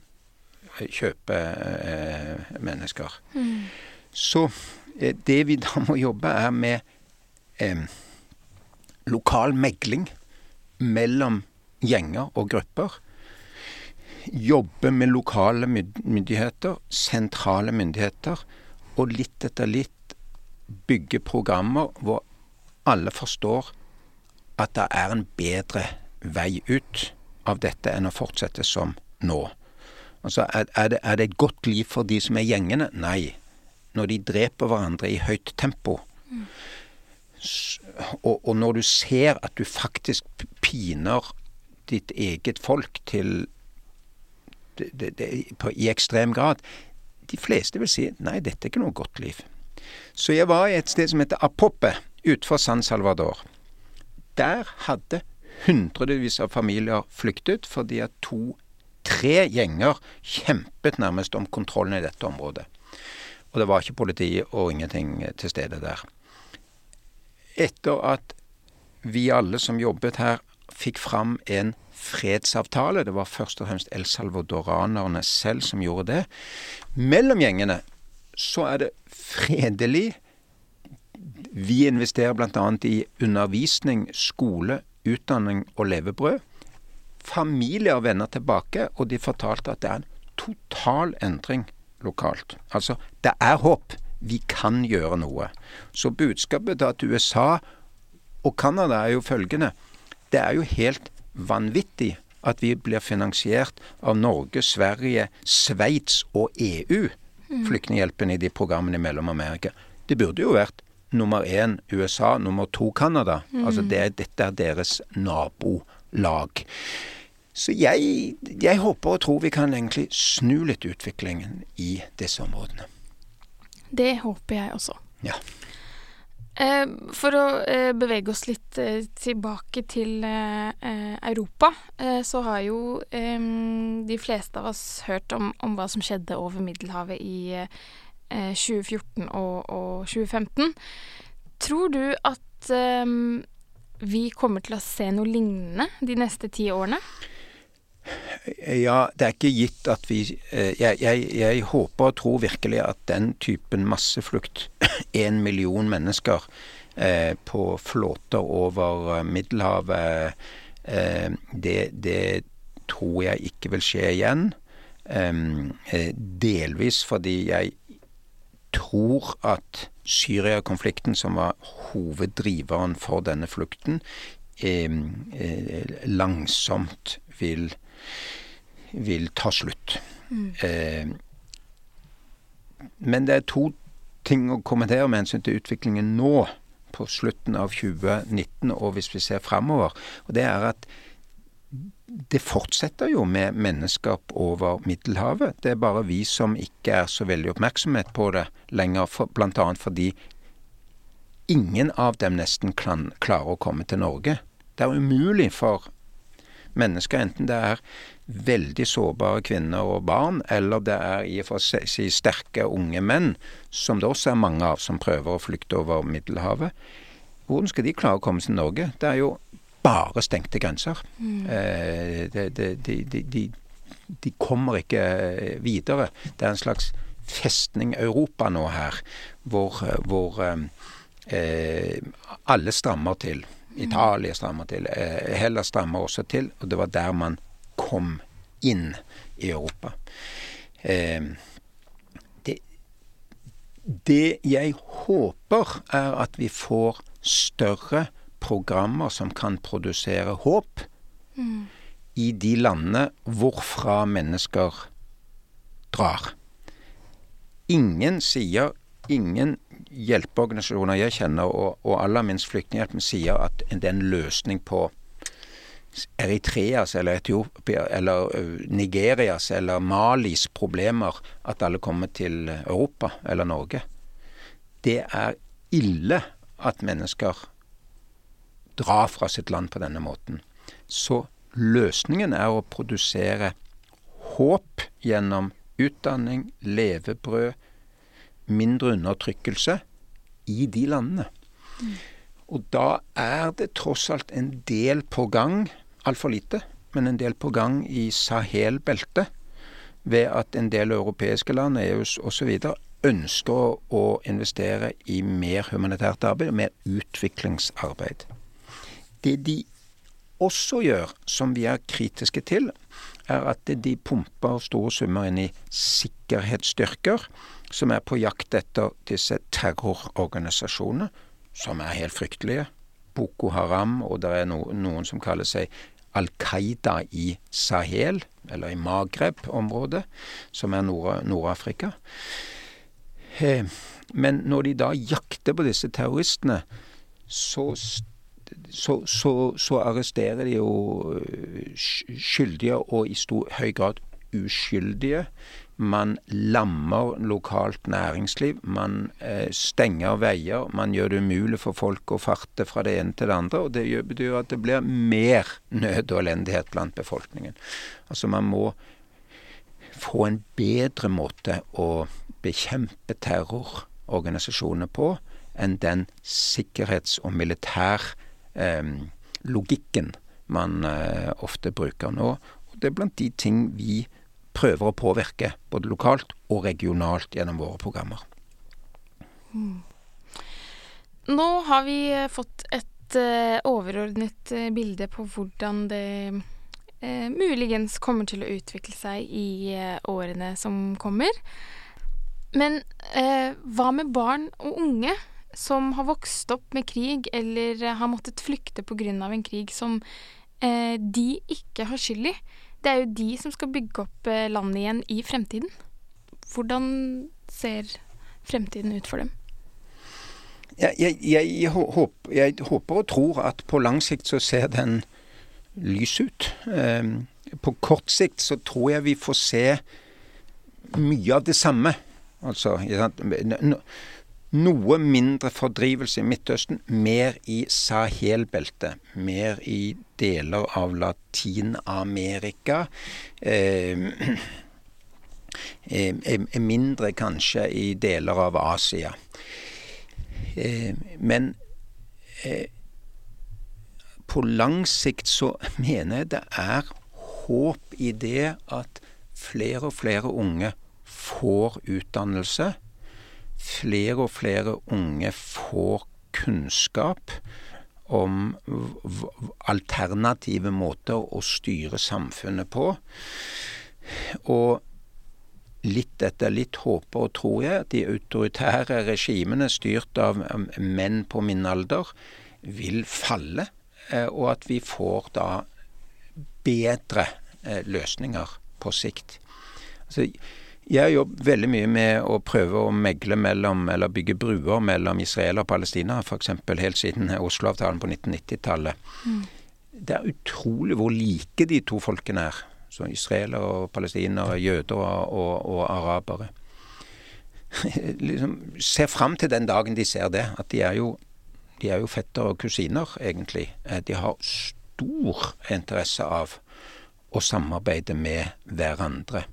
eh, kjøpe eh, mennesker. Så eh, det vi da må jobbe er med eh, lokal megling mellom gjenger og grupper. Jobbe med lokale myndigheter, sentrale myndigheter, og litt etter litt bygge programmer hvor alle forstår at det er en bedre vei ut av dette enn å fortsette som nå. Altså, er, det, er det et godt liv for de som er gjengene? Nei. Når de dreper hverandre i høyt tempo, s- og, og når du ser at du faktisk piner ditt eget folk til det, det, det, på, i ekstrem grad De fleste vil si nei, dette er ikke noe godt liv. Så jeg var i et sted som heter Apoppe utenfor San Salvador. Der hadde hundrevis av familier flyktet fordi at to-tre gjenger kjempet nærmest om kontrollen i dette området. Og det var ikke politi og ingenting til stede der. Etter at vi alle som jobbet her fikk fram en fredsavtale, det var først og fremst el salvadoranerne selv som gjorde det, mellom gjengene så er det fredelig. Vi investerer bl.a. i undervisning, skole, utdanning og levebrød. Familier vender tilbake, og de fortalte at det er en total endring lokalt. Altså, det er håp. Vi kan gjøre noe. Så budskapet til USA og Canada er jo følgende. Det er jo helt vanvittig at vi blir finansiert av Norge, Sverige, Sveits og EU, flyktninghjelpen i de programmene i Mellom-Amerika. Det burde jo vært nummer én USA, nummer to Canada. Altså det, dette er deres nabolag. Så jeg, jeg håper og tror vi kan egentlig snu litt utviklingen i disse områdene. Det håper jeg også. Ja. Eh, for å eh, bevege oss litt eh, tilbake til Europa, så har jo de fleste av oss hørt om, om hva som skjedde over Middelhavet i eh, 2014 og, og 2015. Tror du at vi kommer til å se noe lignende de neste ti årene? Ja, det er ikke gitt at vi eh, jeg, jeg, jeg håper og tror virkelig at den typen masseflukt, (clears throat) én million mennesker eh, på flåter over eh, Middelhavet, eh, det, det tror jeg ikke vil skje igjen. Eh, delvis fordi jeg tror at Syria-konflikten, som var hoveddriveren for denne flukten, eh, langsomt vil vil ta slutt. Eh, men det er to ting å kommentere med hensyn til utviklingen nå, på slutten av 2019, og hvis vi ser framover. Og det er at det fortsetter jo med menneskap over Middelhavet. Det er bare vi som ikke er så veldig oppmerksomhet på det lenger, bl.a. fordi ingen av dem nesten klarer å komme til Norge. Det er umulig for mennesker, enten det er veldig sårbare kvinner og barn, eller det er i og for seg si sterke unge menn, som det også er mange av som prøver å flykte over Middelhavet. Hvordan skal de klare å komme til Norge? Det er jo bare stengte grenser. Mm. Eh, de, de, de, de, kommer ikke videre. Det er en slags festning Europa nå her, hvor, hvor eh, alle strammer til. Italia strammer til. Eh, Hellas strammer også til. Og det var der man kom inn i Europa. Eh, det, det jeg håper, er at vi får større programmer som kan produsere håp mm. i de landene hvorfra mennesker drar. Ingen sier, ingen hjelpeorganisasjoner jeg kjenner, og, og aller minst Flyktninghjelpen, sier at det er en løsning på Eritreas eller Etiopia eller Nigerias eller Malis problemer at alle kommer til Europa eller Norge. Det er ille at mennesker drar fra sitt land på denne måten. Så løsningen er å produsere håp gjennom utdanning, levebrød, mindre undertrykkelse i de landene. Og da er det tross alt en del på gang, altfor lite, men en del på gang i Sahel-beltet, ved at en del europeiske land, EU osv. ønsker å investere i mer humanitært arbeid, mer utviklingsarbeid. Det de også gjør, som vi er kritiske til, er at de pumper store summer inn i sikkerhetsstyrker som er på jakt etter disse terrororganisasjonene, som er helt fryktelige. Boko Haram, og det er no, noen som kaller seg Al Qaida i Sahel, eller i Maghreb-området, som er Nord-Afrika. Nord Men når de da jakter på disse terroristene, så, så, så, så arresterer de jo øh, skyldige, og i stor, høy grad uskyldige. Man lammer lokalt næringsliv. Man eh, stenger veier. Man gjør det umulig for folk å farte fra det ene til det andre. Og det betyr at det blir mer nød og elendighet blant befolkningen. Altså man må få en bedre måte å bekjempe terrororganisasjoner på enn den sikkerhets- og militærlogikken eh, man eh, ofte bruker nå. Og det er blant de ting vi prøver å påvirke både lokalt og regionalt gjennom våre programmer. Mm. Nå har vi eh, fått et uh, overordnet uh, bilde på hvordan det muligens kommer til å utvikle seg i årene som kommer. Men hva med barn og unge som har vokst opp med krig eller har måttet flykte pga. en krig som de ikke har skyld i? Det er jo de som skal bygge opp eh, landet igjen i fremtiden. Hvordan ser fremtiden ut for dem? Jeg, jeg, jeg, håper, jeg, håper, og tror at på lang sikt så ser den lys ut. Um, på kort sikt så tror jeg vi får se mye av det samme. Altså noe mindre fordrivelse i Midtøsten, mer i Sahel-beltet. Mer i deler av Latin-Amerika. (clears throat) Eh, eh, mindre kanskje i deler av Asia. Eh, men eh, på lang sikt så (laughs) mener jeg det er håp i det at flere og flere unge får utdannelse. Flere og flere unge får kunnskap om alternative måter å styre samfunnet på. Og litt etter litt håper og tror jeg at de autoritære regimene styrt av um, menn på min alder vil falle, eh, og at vi får da bedre eh, løsninger på sikt. Altså, Jeg jobber veldig mye med å prøve å megle mellom, eller bygge bruer mellom Israel og Palestina, f.eks. helt siden Oslo-avtalen på 1990-tallet. Mm. Det er utrolig hvor like de to folkene er. Så israelere og palestinere, jøder og, og, og arabere. (laughs) liksom ser fram til den dagen de ser det. At de er jo, de er jo fetter og kusiner, egentlig. Eh, de har stor interesse av å samarbeide med hverandre.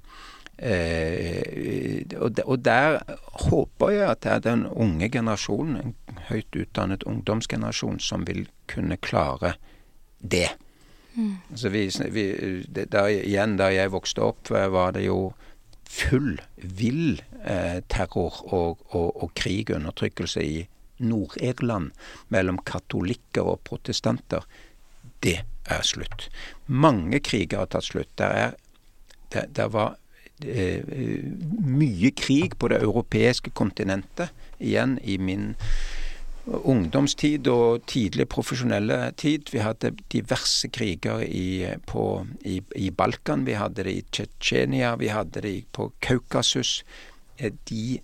Eh, og, der håper jeg at det er den unge generasjonen, en høyt utdannet ungdomsgenerasjon, som vil kunne klare det. Mm. Altså vi, vi, der, igjen, da jeg vokste opp, eh, var det jo full, vill eh, terror og, og, og krig og undertrykkelse i Nord-Irland mellom katolikker og protestanter. Det er slutt. Mange kriger har tatt slutt. Der, er, der, der var mye krig på det europeiske kontinentet. Igjen i min ungdomstid og tidlig profesjonelle tid. Vi hadde diverse kriger i, på, i, i Balkan. Vi hadde det i Tsjetsjenia, vi hadde det på Kaukasus. Eh, de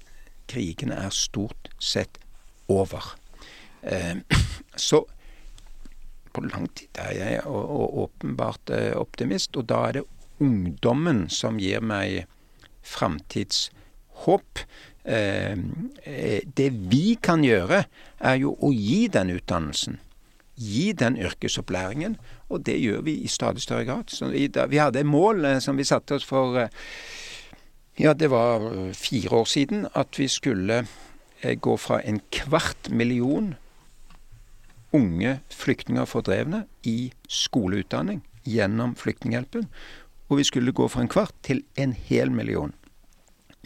krigene er stort sett over. Eh, (clears throat) så på lang tid er jeg åpenbart optimist, og da er det ungdommen som gir meg framtidshåp. Eh, eh, det vi kan gjøre, er jo å gi den utdannelsen. Gi den yrkesopplæringen, og det gjør vi i stadig større grad. Vi, vi, hadde et mål eh, som vi satte oss for Ja, det var fire år siden. At vi skulle gå fra en kvart million unge flyktninger fordrevne i skoleutdanning gjennom Flyktninghjelpen og vi skulle gå fra en kvart til en hel million.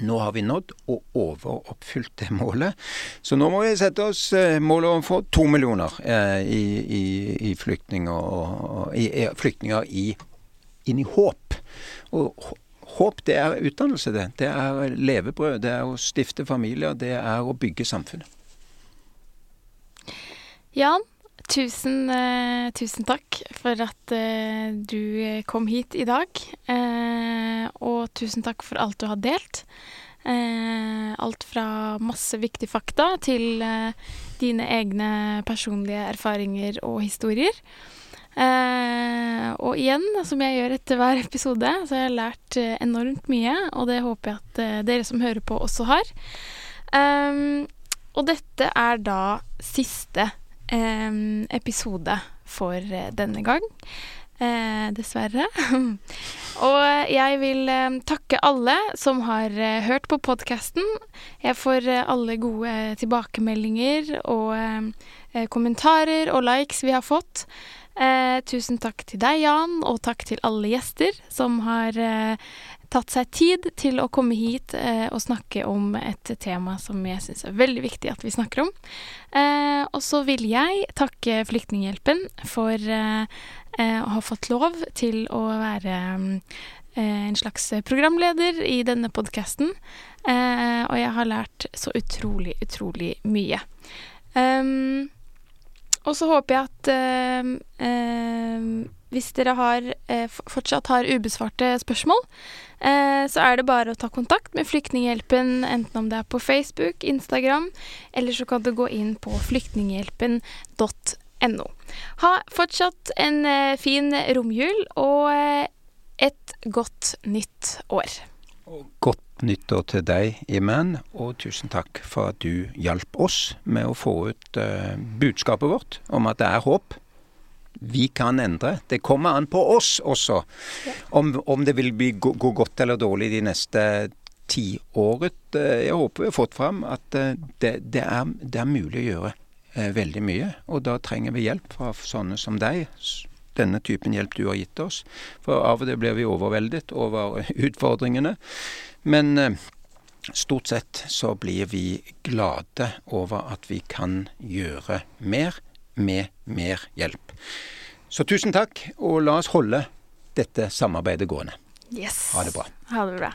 Nå har vi nådd og overoppfylt det målet. Så nå må vi sette oss eh, målet om å få to millioner eh, i, i, i, flyktninger, i, flyktninger inn i håp. Og håp, det er utdannelse, det. Det er levebrød. Det er å stifte familier. Det er å bygge samfunnet. Jan, Tusen, uh, tusen takk for at uh, du kom hit i dag. Uh, og tusen takk for alt du har delt. alt fra masse viktige fakta til dine egne personlige erfaringer og historier. og igjen, som jeg gjør etter hver episode, så har jeg lært enormt mye, og det håper jeg at dere som hører på, også har. Og dette er da siste episode episode for eh, denne gang. Eh, dessverre. (laughs) og jeg vil eh, takke alle som har eh, hørt på podkasten. Jeg får eh, alle gode tilbakemeldinger og eh, kommentarer og likes vi har fått. Tusen takk til deg, Jan, og takk til alle gjester som har tatt seg tid til å komme hit eh, og snakke om et tema som jeg syns er veldig viktig at vi snakker om. Eh, og så vil jeg takke Flyktninghjelpen for eh, eh å ha fått lov til å være eh, en slags programleder i denne podkasten. Eh, og jeg har lært så utrolig, utrolig mye. Um, og så håper jeg at hvis dere har, eh, fortsatt har ubesvarte spørsmål, eh, så er det bare å ta kontakt med Flyktninghjelpen, enten om det er på Facebook, Instagram, eller så kan du gå inn på flyktninghjelpen.no. Ha fortsatt en eh, fin romjul og eh, et godt nytt år. Godt nyttår til deg, Iman, og tusen takk for at du hjalp oss med å få ut uh, budskapet vårt om at det er håp vi kan endre. Det kommer an på oss også, ja. om, om, det vil bli, gå, gå, godt eller dårlig de neste tiåret. Uh, jeg håper vi har fått fram at uh, det, det, er, det er, mulig å gjøre eh, veldig mye. Og da trenger vi hjelp fra sånne som deg. Denne typen hjelp du har gitt oss. For av og til blir vi overveldet over (laughs) utfordringene. Men stort sett så blir vi glade over at vi kan gjøre mer med mer hjelp. Så tusen takk, og la oss holde dette samarbeidet gående. Yes. Ha det bra. Ha det bra.